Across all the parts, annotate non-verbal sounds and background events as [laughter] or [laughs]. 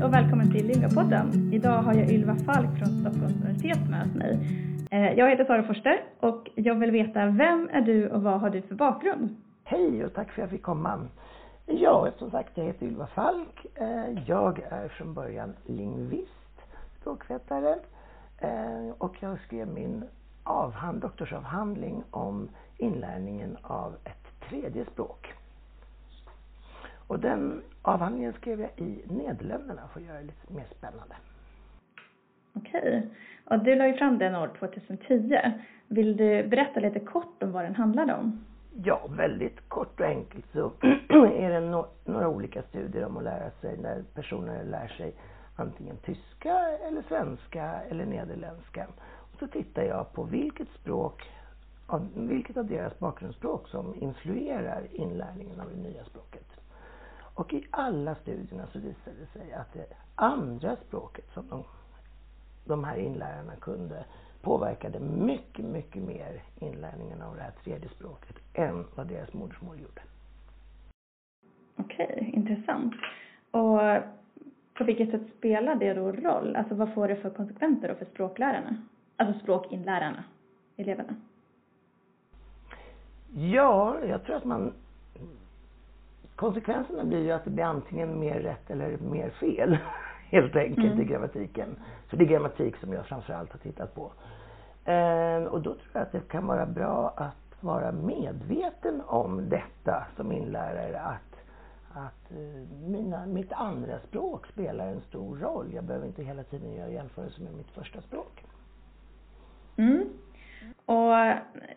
Hej och välkommen till Lingapodden. Idag har jag Ylva Falk från Stockholms universitet med mig. Eh, jag heter Sara Forster och jag vill veta vem är du och vad har du för bakgrund? Hej och tack för att jag fick komma. Ja, som sagt, jag heter Ylva Falk. Eh, jag är från början lingvist, språkvetare eh, och jag skrev min avhand, doktorsavhandling om inlärningen av ett tredje språk. Och den avhandlingen skrev jag i Nederländerna för att göra det lite mer spännande. Okej. Och du la ju fram den år 2010. Vill du berätta lite kort om vad den handlade om? Ja, väldigt kort och enkelt så [clears throat] är det no några olika studier om att lära sig när personer lär sig antingen tyska eller svenska eller nederländska. Och så tittar jag på vilket språk, vilket av deras bakgrundsspråk som influerar inlärningen av det nya språket. Och i alla studierna så visade det sig att det andra språket som de, de här inlärarna kunde påverkade mycket, mycket mer inlärningen av det här tredje språket än vad deras modersmål gjorde. Okej, intressant. Och på vilket sätt spelar det då roll? Alltså vad får det för konsekvenser då för språklärarna? Alltså språkinlärarna, eleverna? Ja, jag tror att man konsekvenserna blir ju att det blir antingen mer rätt eller mer fel. [laughs] Helt enkelt mm. i grammatiken. För det är grammatik som jag framförallt har tittat på. Eh, och då tror jag att det kan vara bra att vara medveten om detta som inlärare. Att, att eh, mina, mitt andra språk spelar en stor roll. Jag behöver inte hela tiden göra jämförelser med mitt första språk. Mm. Och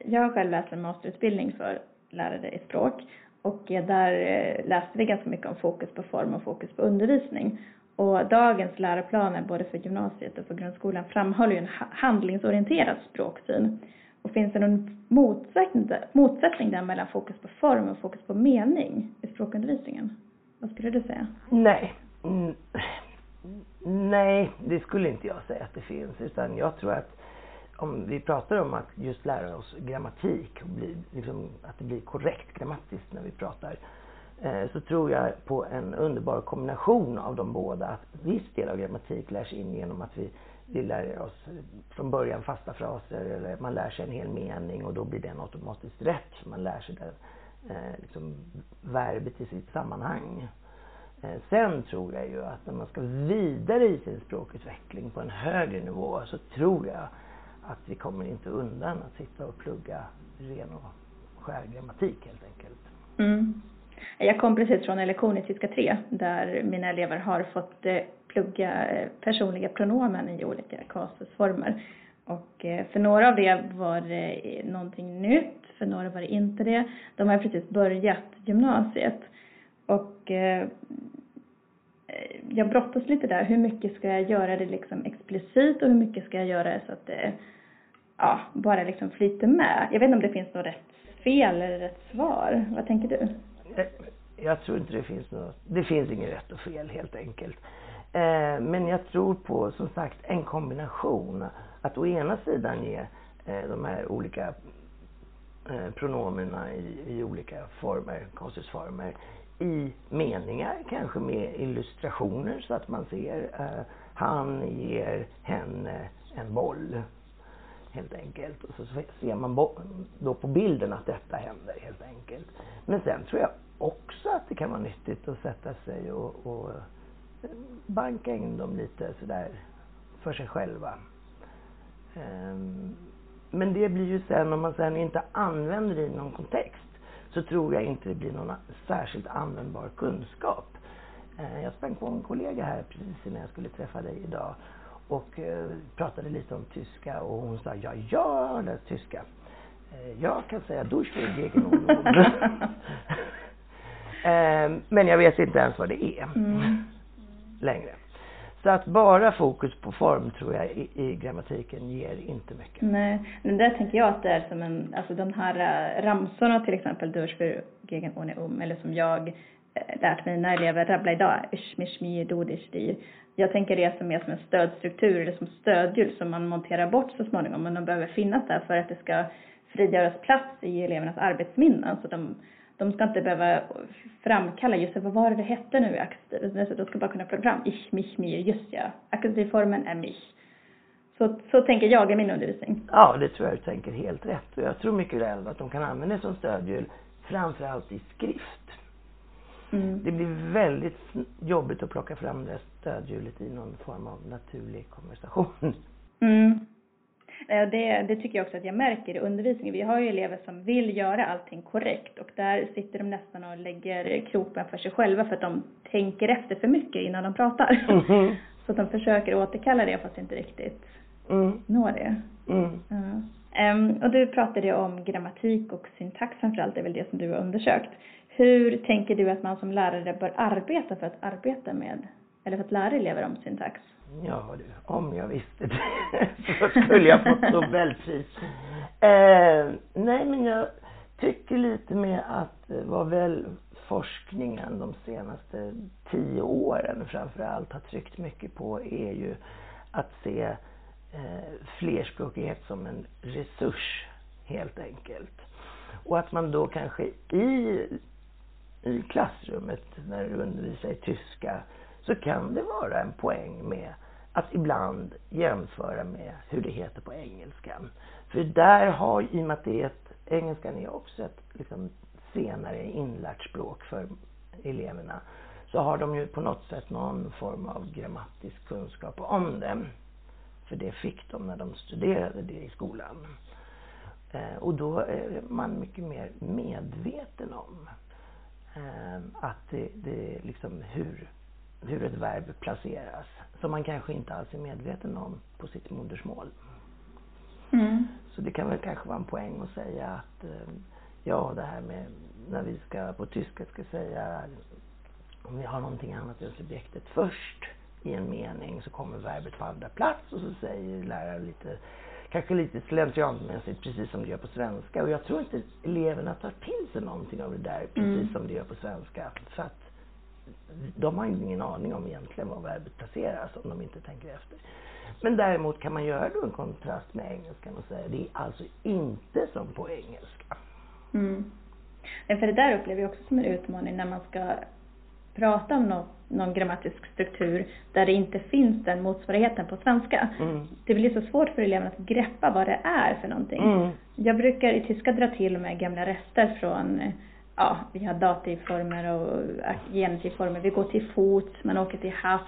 jag har själv läst en masterutbildning för lärare i språk och där eh, läste vi ganska mycket om fokus på form och fokus på undervisning. Och dagens läroplaner, både för gymnasiet och för grundskolan, framhåller ju en handlingsorienterad språksyn. Och finns det någon motsättning, motsättning där mellan fokus på form och fokus på mening i språkundervisningen? Vad skulle du säga? Nej. Mm. Nej, det skulle inte jag säga att det finns. Utan jag tror att om vi pratar om att just lära oss grammatik, och bli, liksom, att det blir korrekt grammatiskt när vi pratar, eh, så tror jag på en underbar kombination av de båda. Att viss del av grammatik lärs in genom att vi, vi lär oss från början fasta fraser eller man lär sig en hel mening och då blir den automatiskt rätt man lär sig den, eh, liksom, verbet i sitt sammanhang. Eh, sen tror jag ju att när man ska vidare i sin språkutveckling på en högre nivå så tror jag att vi kommer inte undan att sitta och plugga ren och skär grammatik helt enkelt. Mm. Jag kom precis från en lektion i tyska 3 där mina elever har fått eh, plugga eh, personliga pronomen i olika kasusformer. Och eh, för några av det var det någonting nytt, för några var det inte det. De har precis börjat gymnasiet. Och Eh, jag brottas lite där, hur mycket ska jag göra det liksom explicit och hur mycket ska jag göra det så att det ja, bara liksom flyter med. Jag vet inte om det finns något rätt fel eller rätt svar. Vad tänker du? Eh, jag tror inte det finns något, det finns inget rätt och fel helt enkelt. Eh, men jag tror på, som sagt, en kombination. Att å ena sidan ge de här olika pronomerna i, i olika former, konstformer, i meningar, kanske med illustrationer så att man ser eh, han ger henne en boll helt enkelt. Och så ser man då på bilden att detta händer helt enkelt. Men sen tror jag också att det kan vara nyttigt att sätta sig och, och eh, banka in dem lite sådär för sig själva. Ehm, men det blir ju sen, om man sen inte använder det i någon kontext, så tror jag inte det blir någon särskilt användbar kunskap. Ehm, jag sprang på en kollega här precis innan jag skulle träffa dig idag och eh, pratade lite om tyska och hon sa ja, jag har läst tyska. Eh, jag kan säga durchführ gegen [laughs] eh, Men jag vet inte ens vad det är mm. längre. Så att bara fokus på form tror jag i, i grammatiken ger inte mycket. Nej, men där tänker jag att det är som en, alltså de här äh, ramsorna till exempel, durchführ gegen ohne um, eller som jag äh, lärt mina elever rabbla idag, ich, mich, mir, du, dich, dir jag tänker det som mer som en stödstruktur eller som stödhjul som man monterar bort så småningom men de behöver finnas där för att det ska frigöras plats i elevernas arbetsminnen så de, de ska inte behöva framkalla just vad var det det hette nu i akkusativ? De ska bara kunna plocka fram ich, mich, mir, just ja. Akkusativformen är mich. Så, så tänker jag i min undervisning. Ja, det tror jag du tänker helt rätt. Och jag tror mycket väl att de kan använda det som stödhjul, framförallt i skrift. Mm. Det blir väldigt jobbigt att plocka fram det stödhjulet i någon form av naturlig konversation. Mm. Det, det tycker jag också att jag märker i undervisningen. Vi har ju elever som vill göra allting korrekt och där sitter de nästan och lägger kroppen för sig själva för att de tänker efter för mycket innan de pratar. Mm. [laughs] Så att de försöker återkalla det fast inte riktigt mm. når det. Mm. Ja. Um, och du pratade om grammatik och syntax framförallt, det är väl det som du har undersökt. Hur tänker du att man som lärare bör arbeta för att arbeta med, eller för att lära elever om syntax? Ja du, om jag visste det [laughs] så skulle jag fått Nobelpris. Eh, nej men jag tycker lite med att vad väl forskningen de senaste tio åren framför allt har tryckt mycket på är ju att se eh, flerspråkighet som en resurs helt enkelt. Och att man då kanske i, i klassrummet när du undervisar i tyska så kan det vara en poäng med att ibland jämföra med hur det heter på engelska. För där har, i och med att det är ett, engelskan är också ett liksom, senare inlärt språk för eleverna, så har de ju på något sätt någon form av grammatisk kunskap om det. För det fick de när de studerade det i skolan. Eh, och då är man mycket mer medveten om eh, att det, det liksom hur hur ett verb placeras som man kanske inte alls är medveten om på sitt modersmål. Mm. Så det kan väl kanske vara en poäng att säga att eh, ja, det här med när vi ska på tyska ska säga om vi har någonting annat än subjektet först i en mening så kommer verbet på andra plats och så säger läraren lite kanske lite slentrianmässigt precis som det gör på svenska och jag tror inte eleverna tar till sig någonting av det där precis mm. som det gör på svenska. För att de har ingen aning om egentligen var verbet placeras om de inte tänker efter. Men däremot kan man göra då en kontrast med engelskan och säga det är alltså inte som på engelska. Mm. För det där upplever jag också som en utmaning när man ska prata om någon, någon grammatisk struktur där det inte finns den motsvarigheten på svenska. Mm. Det blir så svårt för eleverna att greppa vad det är för någonting. Mm. Jag brukar i tyska dra till med gamla rester från ja, vi har dativformer och genitivformer. Vi går till fots, man åker till havs.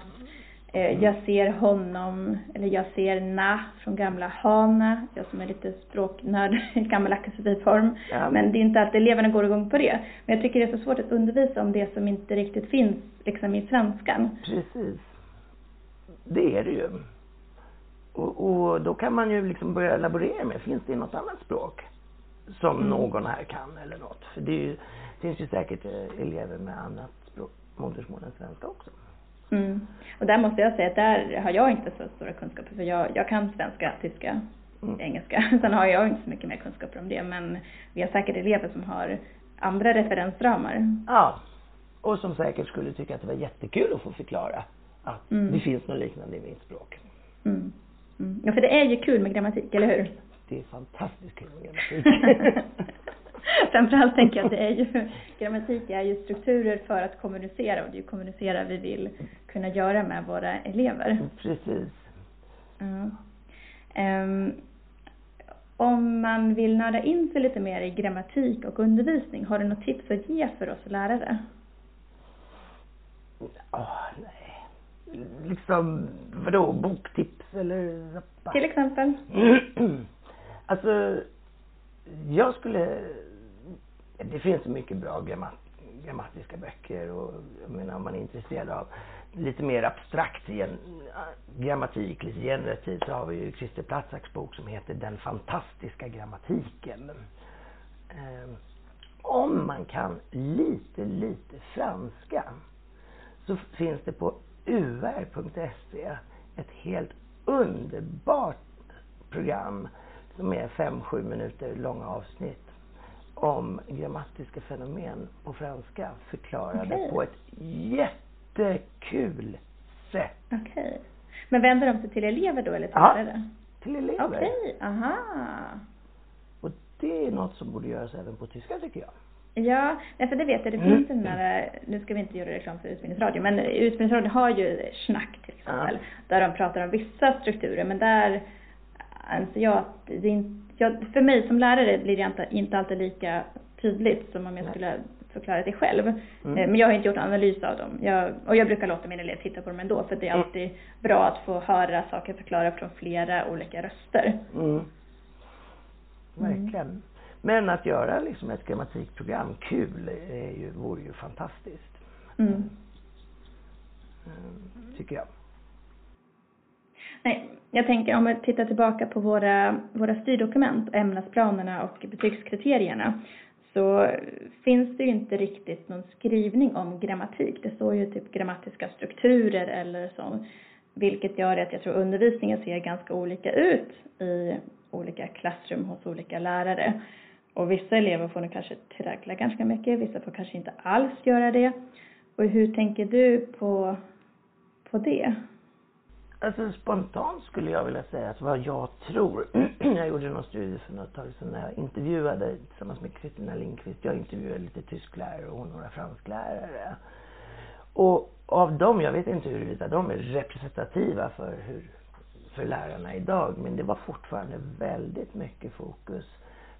Eh, mm. Jag ser honom, eller jag ser na från gamla hana, jag som är lite språknörd, [laughs] gammal akkusativform. Ja. Men det är inte alltid eleverna går igång på det. Men jag tycker det är så svårt att undervisa om det som inte riktigt finns liksom i svenskan. Precis. Det är det ju. Och, och då kan man ju liksom börja laborera med, finns det i något annat språk? Som mm. någon här kan eller något. För det ju, finns ju säkert eh, elever med annat språk, modersmål än svenska också. Mm. Och där måste jag säga att där har jag inte så stora kunskaper för jag, jag kan svenska, tyska, mm. engelska. [laughs] Sen har jag inte så mycket mer kunskaper om det men vi har säkert elever som har andra referensramar. Ja, och som säkert skulle tycka att det var jättekul att få förklara att mm. det finns något liknande i mitt språk. Mm. Mm. Ja, för det är ju kul med grammatik, eller hur? Det är fantastiskt kul [laughs] med grammatik. Framförallt tänker jag att det är ju, grammatik är ju strukturer för att kommunicera och det är ju kommunicera vi vill kunna göra med våra elever. Precis. Mm. Um, om man vill nörda in sig lite mer i grammatik och undervisning, har du något tips att ge för oss lärare? Oh, nej. Liksom, vadå, boktips eller? Till exempel? [clears throat] Alltså, jag skulle... Det finns så mycket bra grammat, grammatiska böcker och jag menar om man är intresserad av lite mer abstrakt gen, grammatik, lite generativ, så har vi ju Christer Platzaks bok som heter Den fantastiska grammatiken. Eh, om man kan lite, lite franska så finns det på ur.se ett helt underbart program som är fem, sju minuter långa avsnitt om grammatiska fenomen på franska förklarade okay. på ett jättekul sätt. Okej. Okay. Men vänder de sig till elever då eller till ja, lärare? till elever. Okej, okay. aha. Och det är något som borde göras även på tyska tycker jag. Ja, för det vet jag. Det mm. finns den här, nu ska vi inte göra reklam för Utbildningsradion, men Utbildningsradion har ju Snack till exempel, ja. där de pratar om vissa strukturer, men där anser jag att det inte, jag, för mig som lärare blir det inte, inte alltid lika tydligt som om jag skulle förklara det själv. Mm. Eh, men jag har inte gjort analys av dem. Jag, och jag brukar låta min elev titta på dem ändå, för det är mm. alltid bra att få höra saker förklara från flera olika röster. Mm. Verkligen. Men att göra liksom ett grammatikprogram kul är ju, vore ju fantastiskt. Mm. mm. Tycker jag. Nej, jag tänker om vi tittar tillbaka på våra, våra styrdokument, ämnesplanerna och betygskriterierna så finns det ju inte riktigt någon skrivning om grammatik. Det står ju typ grammatiska strukturer eller så, vilket gör att jag tror undervisningen ser ganska olika ut i olika klassrum hos olika lärare. Och vissa elever får nog kanske traggla ganska mycket, vissa får kanske inte alls göra det. Och hur tänker du på, på det? Alltså spontant skulle jag vilja säga att vad jag tror, [clears throat] jag gjorde någon studie för något tag sedan när jag intervjuade tillsammans med Kristina Lindqvist, jag intervjuade lite tysklärare och några fransklärare. Och av dem, jag vet inte huruvida de är representativa för, hur, för lärarna idag, men det var fortfarande väldigt mycket fokus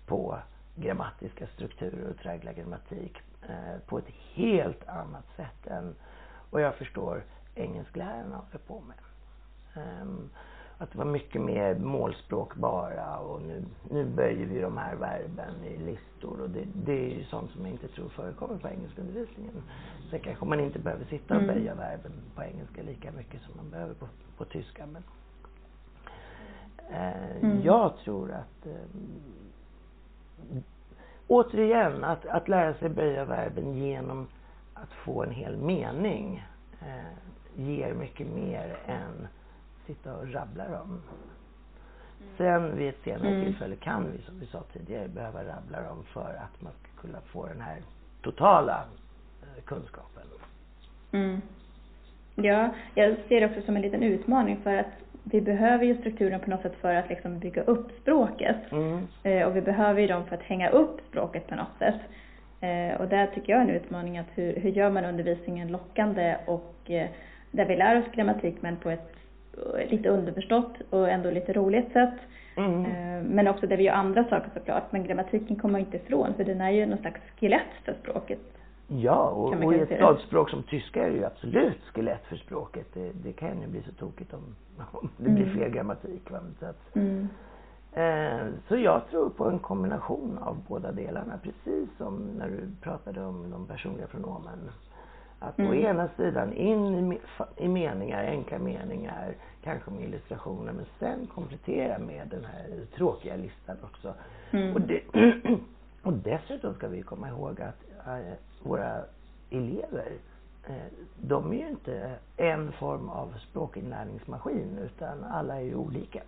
på grammatiska strukturer och traggla grammatik eh, på ett helt annat sätt än vad jag förstår engelsklärarna håller på med. Um, att det var mycket mer målspråk bara och nu, nu böjer vi de här verben i listor och det, det är ju sånt som jag inte tror förekommer på engelskundervisningen. Sen kanske man inte behöver sitta och mm. böja verben på engelska lika mycket som man behöver på, på tyska men eh, mm. jag tror att eh, återigen att, att lära sig böja verben genom att få en hel mening eh, ger mycket mer än sitta och rabbla dem. Mm. Sen vid ett senare mm. tillfälle kan vi, som vi sa tidigare, behöva rabbla dem för att man ska kunna få den här totala eh, kunskapen. Mm. Ja, jag ser det också som en liten utmaning för att vi behöver ju strukturen på något sätt för att liksom bygga upp språket. Mm. Eh, och vi behöver ju dem för att hänga upp språket på något sätt. Eh, och där tycker jag är en utmaning att hur, hur gör man undervisningen lockande och eh, där vi lär oss grammatik men på ett lite underförstått och ändå lite roligt sätt. Mm. Eh, men också där vi gör andra saker såklart. Men grammatiken kommer inte ifrån för den är ju någon slags skelett för språket. Ja, och, och i ett stadsspråk som tyska är det ju absolut skelett för språket. Det, det kan ju bli så tokigt om, om det blir mm. fel grammatik. Va? Så, att, mm. eh, så jag tror på en kombination av båda delarna. Precis som när du pratade om de personliga pronomen. Att mm. å ena sidan in i, i meningar, enkla meningar, kanske med illustrationer, men sen komplettera med den här tråkiga listan också. Mm. Och, det, [clears throat] och dessutom ska vi komma ihåg att äh, våra elever, äh, de är ju inte en form av språkinlärningsmaskin, utan alla är ju olika.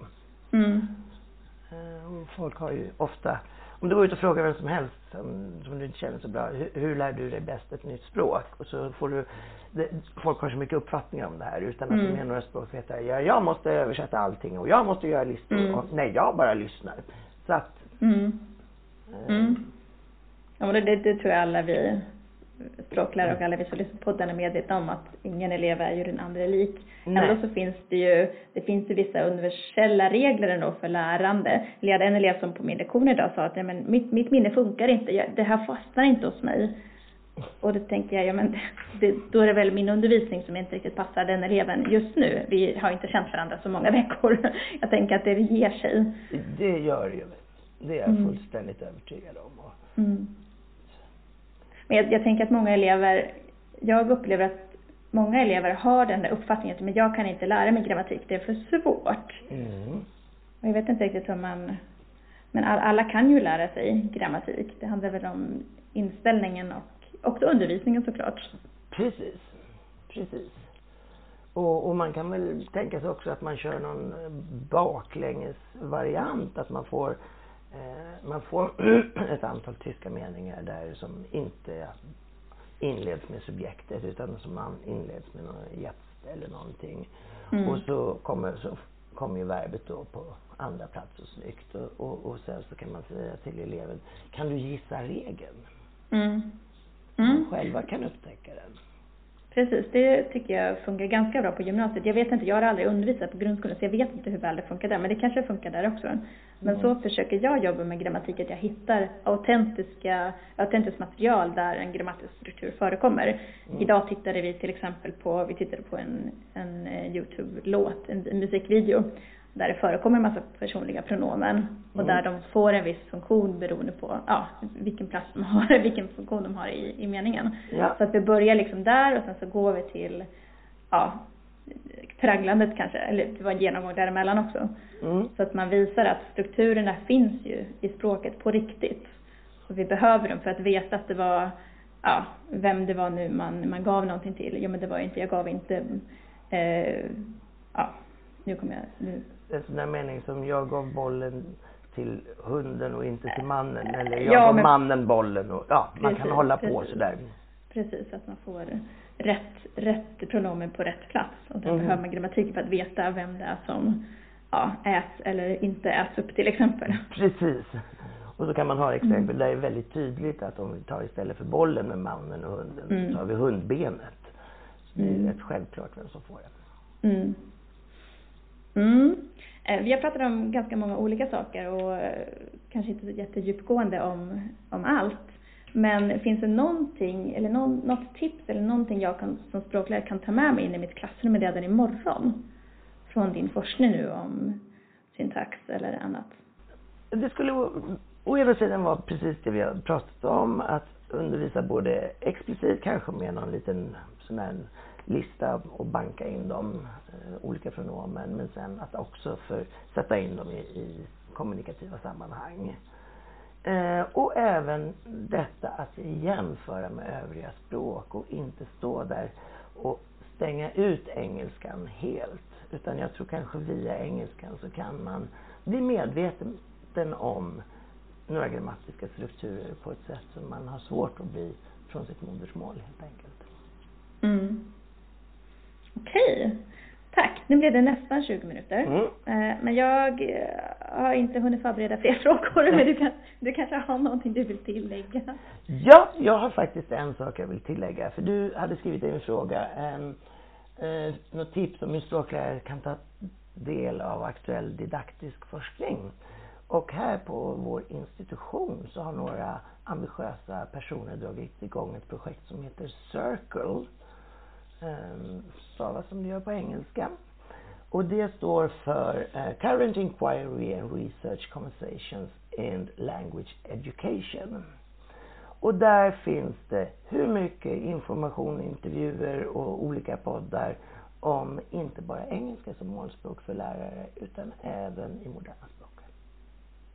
Mm. Äh, folk har ju ofta om du går ut och frågar vem som helst som, som du inte känner så bra, hur, hur, lär du dig bäst ett nytt språk? Och så får du, det, folk har så mycket uppfattningar om det här utan att mm. de är några språkvetare. Ja, jag måste översätta allting och jag måste göra listor. Mm. Och, nej, jag bara lyssnar. Så att... Mm. Eh, mm. Ja, men det, det tror jag alla vi språklärare och alla vi som lyssnar på podden är medvetna om att ingen elev är ju den andra lik. Nej. Ändå så finns det ju, det finns ju vissa universella regler ändå för lärande. Jag hade en elev som på min lektion idag sa att ja, men mitt, mitt minne funkar inte, det här fastnar inte hos mig. Och då tänker jag, ja men det, då är det väl min undervisning som inte riktigt passar den eleven just nu. Vi har inte känt varandra så många [laughs] veckor. Jag tänker att det ger sig. Det gör det ju. Det är jag mm. fullständigt övertygad om. Mm. Men jag, jag tänker att många elever, jag upplever att många elever har den där uppfattningen att men jag kan inte lära mig grammatik, det är för svårt. Mm. Och jag vet inte riktigt hur man, men alla kan ju lära sig grammatik. Det handlar väl om inställningen och också undervisningen såklart. Precis, precis. Och, och, man kan väl tänka sig också att man kör någon baklänges variant, att man får man får [clears throat] ett antal tyska meningar där som inte inleds med subjektet utan som man inleds med något jetzt eller någonting. Mm. Och så kommer, så kommer ju verbet då på andra plats och snyggt. Och, och, och sen så kan man säga till eleven, kan du gissa regeln? Mm. Mm. Själva kan upptäcka den. Precis, det tycker jag funkar ganska bra på gymnasiet. Jag vet inte, jag har aldrig undervisat på grundskolan så jag vet inte hur väl det funkar där, men det kanske funkar där också. Men Mm. så försöker jag jobba med grammatik, att jag hittar autentiska, autentiskt material där en grammatisk struktur förekommer. Mm. Idag tittade vi till exempel på, vi tittade på en, en eh, Youtube-låt, en, en musikvideo, där det förekommer en massa personliga pronomen och Mm. där de får en viss funktion beroende på ja, vilken plats de har, [laughs] vilken funktion de har i, i meningen. Ja. Så att vi börjar liksom där och sen så går vi till, ja, tragglandet kanske, eller det var en genomgång däremellan också. Mm. Så att man visar att strukturerna finns ju i språket på riktigt. Och vi behöver dem för att veta att det var, ja, vem det var nu man, man gav någonting till. Ja men det var inte, jag gav inte, eh, ja, nu kommer jag, nu. En sån där mening som jag gav bollen till hunden och inte till mannen. Eller jag Ja, gav men- mannen bollen. Och, ja, man kan Precis, hålla på precis. sådär. Precis, att man får rätt, rätt pronomen på rätt plats. Och där Mhm. behöver man grammatiken för att veta vem det är som ja, äts eller inte äts upp till exempel. Precis. Och så kan man ha exempel Mm. där det är väldigt tydligt att om vi tar istället för bollen med mannen och hunden Mm. så har vi hundbenet. Så det är Mm. rätt självklart vem som får det. Mm. Mm. Eh, vi har pratat om ganska många olika saker och eh, kanske inte så jättedjupgående om, om allt. Men finns det någonting, eller någon, något tips eller någonting jag kan, som språklärare kan ta med mig in i mitt klassrum redan imorgon? Från din forskning nu om syntax eller annat. Det skulle å- å ena sidan vara precis det vi har pratat om, att undervisa både explicit kanske med någon liten sån här lista och banka in de eh, olika pronomen, men sen att också för, sätta in dem i, i kommunikativa sammanhang. Eh, och även detta att jämföra med övriga språk och inte stå där och stänga ut engelskan helt. Utan jag tror kanske via engelskan så kan man bli medveten om några grammatiska strukturer på ett sätt som man har svårt att bli från sitt modersmål helt enkelt. Mm. Okej. Tack. Nu blev det nästan 20 minuter. Mm. Eh, Men jag eh, har inte hunnit förbereda fler [laughs] frågor, men du, kan, du kanske har någonting du vill tillägga? Ja, jag har faktiskt en sak jag vill tillägga. För du hade skrivit en fråga, en, eh, något tips om hur språklärare kan ta del av aktuell didaktisk forskning. Och här på vår institution så har några ambitiösa personer dragit igång ett projekt som heter Circle. Ehm, Stavas som det gör på engelska. Och det står för eh, Current Inquiry and Research Conversations in Language Education. Och där finns det hur mycket information, intervjuer och olika poddar om inte bara engelska som målspråk för lärare utan även i moderna språk.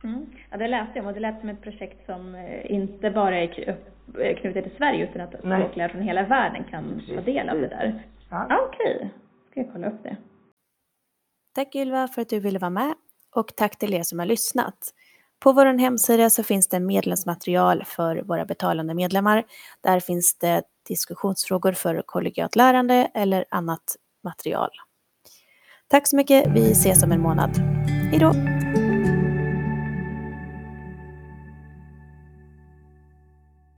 Mm. Ja, det läste jag om och det lät som ett projekt som eh, inte bara är eh, knutet till Sverige utan att Nej. språklärare från hela världen kan ta del av det där. Ja. Ja, okej. Ska jag kolla upp det. Tack Ylva för att du ville vara med och tack till er som har lyssnat. På vår hemsida så finns det medlemsmaterial för våra betalande medlemmar. Där finns det diskussionsfrågor för kollegialt lärande eller annat material. Tack så mycket, vi ses om en månad. Hej då!